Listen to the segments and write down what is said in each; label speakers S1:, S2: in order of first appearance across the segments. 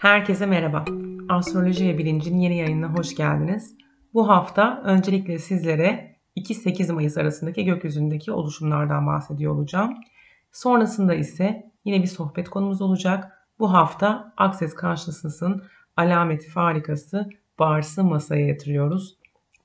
S1: Herkese merhaba. Astroloji ve Bilincin yeni yayınına hoş geldiniz. Bu hafta öncelikle sizlere 2-8 Mayıs arasındaki gökyüzündeki oluşumlardan bahsediyor olacağım. Sonrasında ise yine bir sohbet konumuz olacak. Bu hafta Akses karşısısın alameti farikası Bars'ı masaya yatırıyoruz.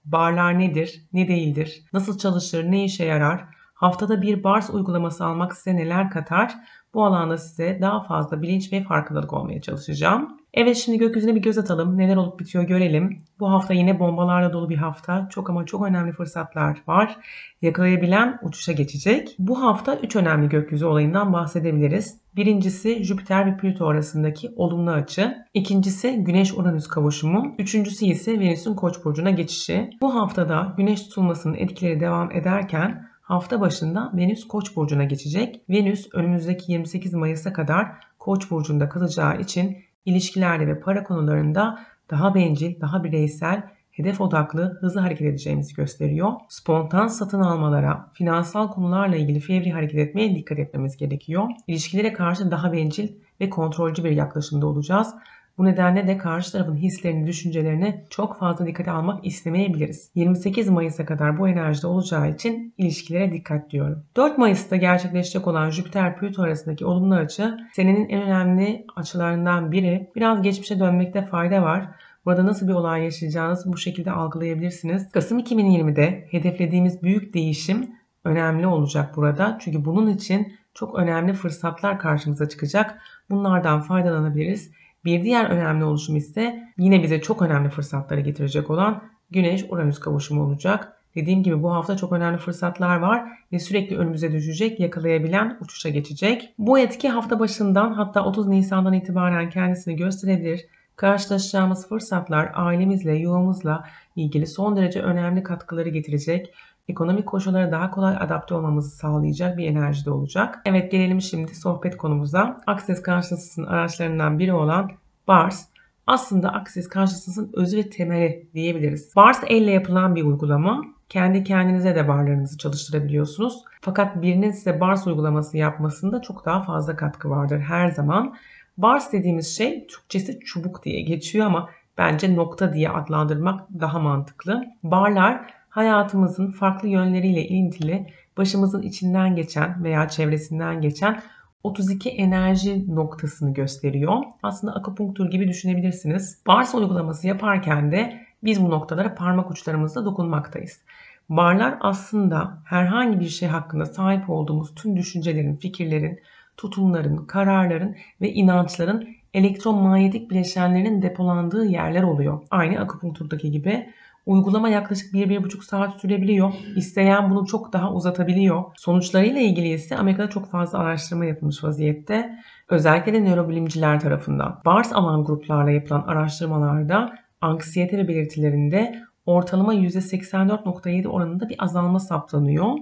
S1: Barlar nedir, ne değildir, nasıl çalışır, ne işe yarar, haftada bir Bars uygulaması almak size neler katar bu alanda size daha fazla bilinç ve farkındalık olmaya çalışacağım. Evet şimdi gökyüzüne bir göz atalım. Neler olup bitiyor görelim. Bu hafta yine bombalarla dolu bir hafta. Çok ama çok önemli fırsatlar var. Yakalayabilen uçuşa geçecek. Bu hafta 3 önemli gökyüzü olayından bahsedebiliriz. Birincisi Jüpiter ve Plüto arasındaki olumlu açı. İkincisi Güneş-Uranüs kavuşumu. Üçüncüsü ise Venüs'ün Koç burcuna geçişi. Bu haftada Güneş tutulmasının etkileri devam ederken hafta başında Venüs Koç burcuna geçecek. Venüs önümüzdeki 28 Mayıs'a kadar Koç burcunda kalacağı için ilişkilerde ve para konularında daha bencil, daha bireysel, hedef odaklı, hızlı hareket edeceğimizi gösteriyor. Spontan satın almalara, finansal konularla ilgili fevri hareket etmeye dikkat etmemiz gerekiyor. İlişkilere karşı daha bencil ve kontrolcü bir yaklaşımda olacağız. Bu nedenle de karşı tarafın hislerini, düşüncelerini çok fazla dikkate almak istemeyebiliriz. 28 Mayıs'a kadar bu enerjide olacağı için ilişkilere dikkat diyorum. 4 Mayıs'ta gerçekleşecek olan Jüpiter-Plüto arasındaki olumlu açı senenin en önemli açılarından biri. Biraz geçmişe dönmekte fayda var. Burada nasıl bir olay yaşayacağınızı bu şekilde algılayabilirsiniz. Kasım 2020'de hedeflediğimiz büyük değişim önemli olacak burada. Çünkü bunun için çok önemli fırsatlar karşımıza çıkacak. Bunlardan faydalanabiliriz. Bir diğer önemli oluşum ise yine bize çok önemli fırsatları getirecek olan Güneş-Uranüs kavuşumu olacak. Dediğim gibi bu hafta çok önemli fırsatlar var ve sürekli önümüze düşecek, yakalayabilen uçuşa geçecek. Bu etki hafta başından hatta 30 Nisan'dan itibaren kendisini gösterebilir. Karşılaşacağımız fırsatlar ailemizle, yuvamızla ilgili son derece önemli katkıları getirecek ekonomik koşullara daha kolay adapte olmamızı sağlayacak bir enerjide olacak. Evet gelelim şimdi sohbet konumuza. Access karşısının araçlarından biri olan BARS aslında Access karşısının özü ve temeli diyebiliriz. BARS elle yapılan bir uygulama. Kendi kendinize de barlarınızı çalıştırabiliyorsunuz. Fakat birinin size BARS uygulaması yapmasında çok daha fazla katkı vardır her zaman. BARS dediğimiz şey Türkçesi çubuk diye geçiyor ama bence nokta diye adlandırmak daha mantıklı. Barlar hayatımızın farklı yönleriyle ilintili başımızın içinden geçen veya çevresinden geçen 32 enerji noktasını gösteriyor. Aslında akupunktur gibi düşünebilirsiniz. Bars uygulaması yaparken de biz bu noktalara parmak uçlarımızla dokunmaktayız. Barlar aslında herhangi bir şey hakkında sahip olduğumuz tüm düşüncelerin, fikirlerin, tutumların, kararların ve inançların elektromanyetik bileşenlerinin depolandığı yerler oluyor. Aynı akupunkturdaki gibi Uygulama yaklaşık 1-1,5 saat sürebiliyor. İsteyen bunu çok daha uzatabiliyor. Sonuçlarıyla ilgili ise Amerika'da çok fazla araştırma yapılmış vaziyette. Özellikle de nörobilimciler tarafından. Bars alan gruplarla yapılan araştırmalarda anksiyete ve belirtilerinde ortalama %84.7 oranında bir azalma saptanıyor.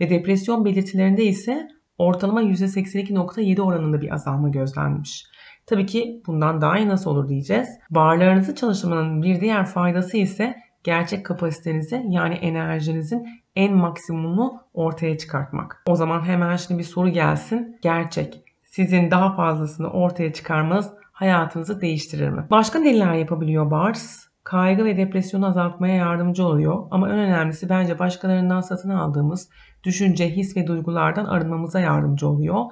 S1: Ve depresyon belirtilerinde ise ortalama %82.7 oranında bir azalma gözlenmiş. Tabii ki bundan daha iyi nasıl olur diyeceğiz. Barlarınızı çalıştırmanın bir diğer faydası ise gerçek kapasitenizi yani enerjinizin en maksimumunu ortaya çıkartmak. O zaman hemen şimdi bir soru gelsin. Gerçek. Sizin daha fazlasını ortaya çıkarmanız hayatınızı değiştirir mi? Başka neler yapabiliyor Bars? Kaygı ve depresyonu azaltmaya yardımcı oluyor ama en önemlisi bence başkalarından satın aldığımız düşünce, his ve duygulardan arınmamıza yardımcı oluyor.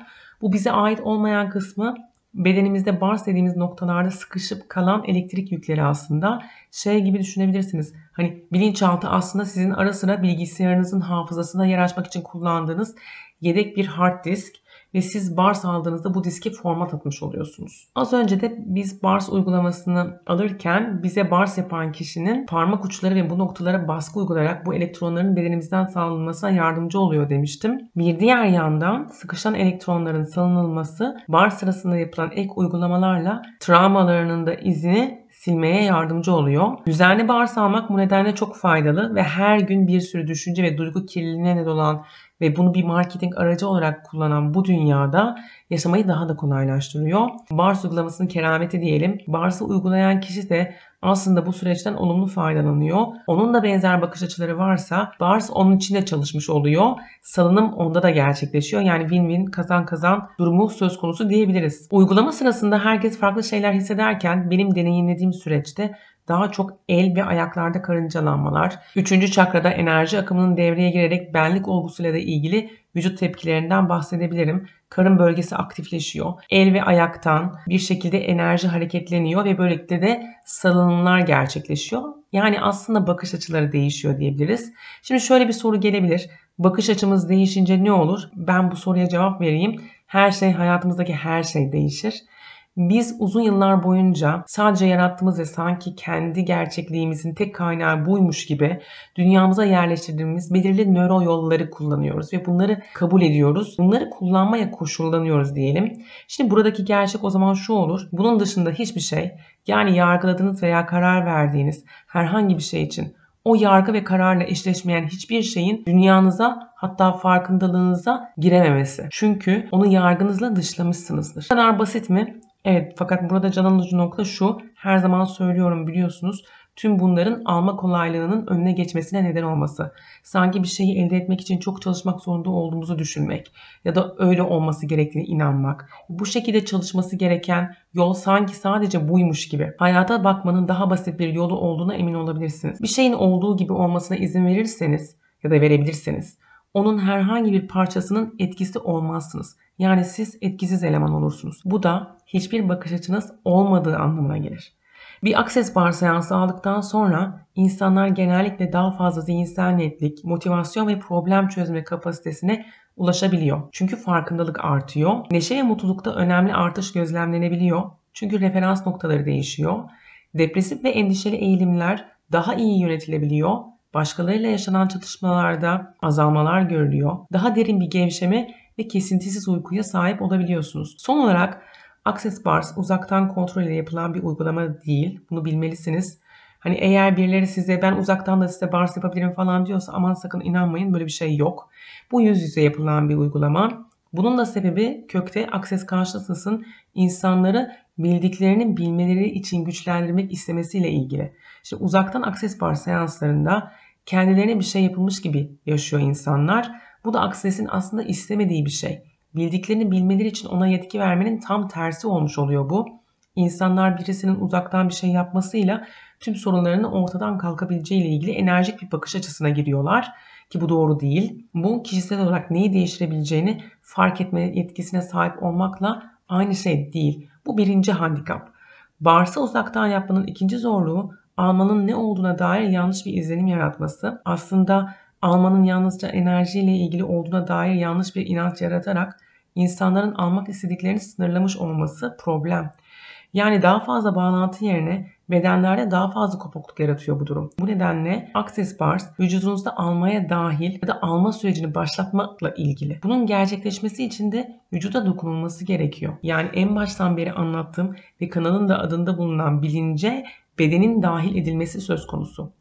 S1: Bu bize ait olmayan kısmı bedenimizde bars dediğimiz noktalarda sıkışıp kalan elektrik yükleri aslında şey gibi düşünebilirsiniz. Hani bilinçaltı aslında sizin ara sıra bilgisayarınızın hafızasında yer açmak için kullandığınız yedek bir hard disk ve siz BARS aldığınızda bu diski format atmış oluyorsunuz. Az önce de biz BARS uygulamasını alırken bize BARS yapan kişinin parmak uçları ve bu noktalara baskı uygulayarak bu elektronların bedenimizden salınmasına yardımcı oluyor demiştim. Bir diğer yandan sıkışan elektronların salınılması BARS sırasında yapılan ek uygulamalarla travmalarının da izini silmeye yardımcı oluyor. Düzenli bağırsak almak bu nedenle çok faydalı ve her gün bir sürü düşünce ve duygu kirliliğine neden olan ve bunu bir marketing aracı olarak kullanan bu dünyada yaşamayı daha da kolaylaştırıyor. Bars uygulamasının kerameti diyelim. Bars'ı uygulayan kişi de aslında bu süreçten olumlu faydalanıyor. Onun da benzer bakış açıları varsa Bars onun için de çalışmış oluyor. Salınım onda da gerçekleşiyor. Yani win-win kazan kazan durumu söz konusu diyebiliriz. Uygulama sırasında herkes farklı şeyler hissederken benim deneyimlediğim süreçte daha çok el ve ayaklarda karıncalanmalar, üçüncü çakrada enerji akımının devreye girerek benlik olgusuyla da ilgili vücut tepkilerinden bahsedebilirim. Karın bölgesi aktifleşiyor. El ve ayaktan bir şekilde enerji hareketleniyor ve böylelikle de salınımlar gerçekleşiyor. Yani aslında bakış açıları değişiyor diyebiliriz. Şimdi şöyle bir soru gelebilir. Bakış açımız değişince ne olur? Ben bu soruya cevap vereyim. Her şey hayatımızdaki her şey değişir. Biz uzun yıllar boyunca sadece yarattığımız ve sanki kendi gerçekliğimizin tek kaynağı buymuş gibi dünyamıza yerleştirdiğimiz belirli nöro yolları kullanıyoruz ve bunları kabul ediyoruz. Bunları kullanmaya koşullanıyoruz diyelim. Şimdi buradaki gerçek o zaman şu olur. Bunun dışında hiçbir şey yani yargıladığınız veya karar verdiğiniz herhangi bir şey için o yargı ve kararla eşleşmeyen hiçbir şeyin dünyanıza hatta farkındalığınıza girememesi. Çünkü onu yargınızla dışlamışsınızdır. Bu kadar basit mi? Evet fakat burada can alıcı nokta şu. Her zaman söylüyorum biliyorsunuz. Tüm bunların alma kolaylığının önüne geçmesine neden olması. Sanki bir şeyi elde etmek için çok çalışmak zorunda olduğumuzu düşünmek ya da öyle olması gerektiğine inanmak. Bu şekilde çalışması gereken yol sanki sadece buymuş gibi. Hayata bakmanın daha basit bir yolu olduğuna emin olabilirsiniz. Bir şeyin olduğu gibi olmasına izin verirseniz ya da verebilirseniz onun herhangi bir parçasının etkisi olmazsınız. Yani siz etkisiz eleman olursunuz. Bu da hiçbir bakış açınız olmadığı anlamına gelir. Bir akses bar seansı aldıktan sonra insanlar genellikle daha fazla zihinsel netlik, motivasyon ve problem çözme kapasitesine ulaşabiliyor. Çünkü farkındalık artıyor. Neşe ve mutlulukta önemli artış gözlemlenebiliyor. Çünkü referans noktaları değişiyor. Depresif ve endişeli eğilimler daha iyi yönetilebiliyor. Başkalarıyla yaşanan çatışmalarda azalmalar görülüyor. Daha derin bir gevşeme ve kesintisiz uykuya sahip olabiliyorsunuz. Son olarak Access Bars uzaktan kontrol ile yapılan bir uygulama değil. Bunu bilmelisiniz. Hani eğer birileri size ben uzaktan da size bars yapabilirim falan diyorsa aman sakın inanmayın böyle bir şey yok. Bu yüz yüze yapılan bir uygulama. Bunun da sebebi kökte Access Consciousness'ın insanları bildiklerini bilmeleri için güçlendirmek istemesiyle ilgili. İşte uzaktan Access Bar seanslarında kendilerine bir şey yapılmış gibi yaşıyor insanlar. Bu da Access'in aslında istemediği bir şey. Bildiklerini bilmeleri için ona yetki vermenin tam tersi olmuş oluyor bu. İnsanlar birisinin uzaktan bir şey yapmasıyla tüm sorunlarının ortadan kalkabileceği ile ilgili enerjik bir bakış açısına giriyorlar ki bu doğru değil. Bu kişisel olarak neyi değiştirebileceğini fark etme yetkisine sahip olmakla aynı şey değil. Bu birinci handikap. Barsa uzaktan yapmanın ikinci zorluğu almanın ne olduğuna dair yanlış bir izlenim yaratması. Aslında almanın yalnızca enerjiyle ilgili olduğuna dair yanlış bir inanç yaratarak insanların almak istediklerini sınırlamış olması problem. Yani daha fazla bağlantı yerine bedenlerde daha fazla kopukluk yaratıyor bu durum. Bu nedenle Access Bars vücudunuzda almaya dahil ya da alma sürecini başlatmakla ilgili. Bunun gerçekleşmesi için de vücuda dokunulması gerekiyor. Yani en baştan beri anlattığım ve kanalın da adında bulunan bilince bedenin dahil edilmesi söz konusu.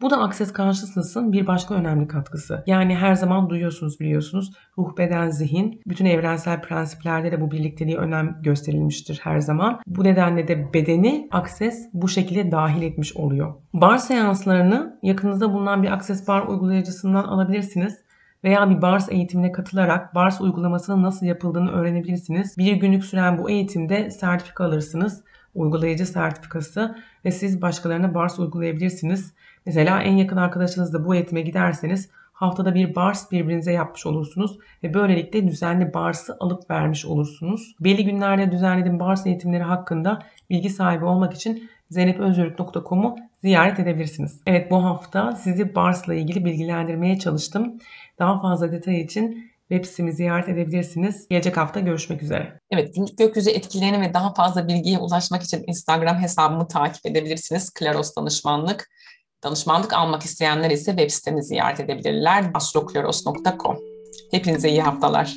S1: Bu da Access Consciousness'ın bir başka önemli katkısı. Yani her zaman duyuyorsunuz biliyorsunuz ruh, beden, zihin. Bütün evrensel prensiplerde de bu birlikteliği önem gösterilmiştir her zaman. Bu nedenle de bedeni Access bu şekilde dahil etmiş oluyor. Bar seanslarını yakınızda bulunan bir Access Bar uygulayıcısından alabilirsiniz veya bir BARS eğitimine katılarak BARS uygulamasının nasıl yapıldığını öğrenebilirsiniz. Bir günlük süren bu eğitimde sertifika alırsınız. Uygulayıcı sertifikası ve siz başkalarına BARS uygulayabilirsiniz. Mesela en yakın arkadaşınızla bu eğitime giderseniz haftada bir bars birbirinize yapmış olursunuz ve böylelikle düzenli barsı alıp vermiş olursunuz. Belli günlerde düzenlediğim bars eğitimleri hakkında bilgi sahibi olmak için zeynepözürük.com'u ziyaret edebilirsiniz. Evet bu hafta sizi Bars'la ilgili bilgilendirmeye çalıştım. Daha fazla detay için web sitemi ziyaret edebilirsiniz. Gelecek hafta görüşmek üzere.
S2: Evet, günlük gökyüzü etkilerini ve daha fazla bilgiye ulaşmak için Instagram hesabımı takip edebilirsiniz. Klaros Danışmanlık. Danışmanlık almak isteyenler ise web sitemi ziyaret edebilirler. astrokloros.com Hepinize iyi haftalar.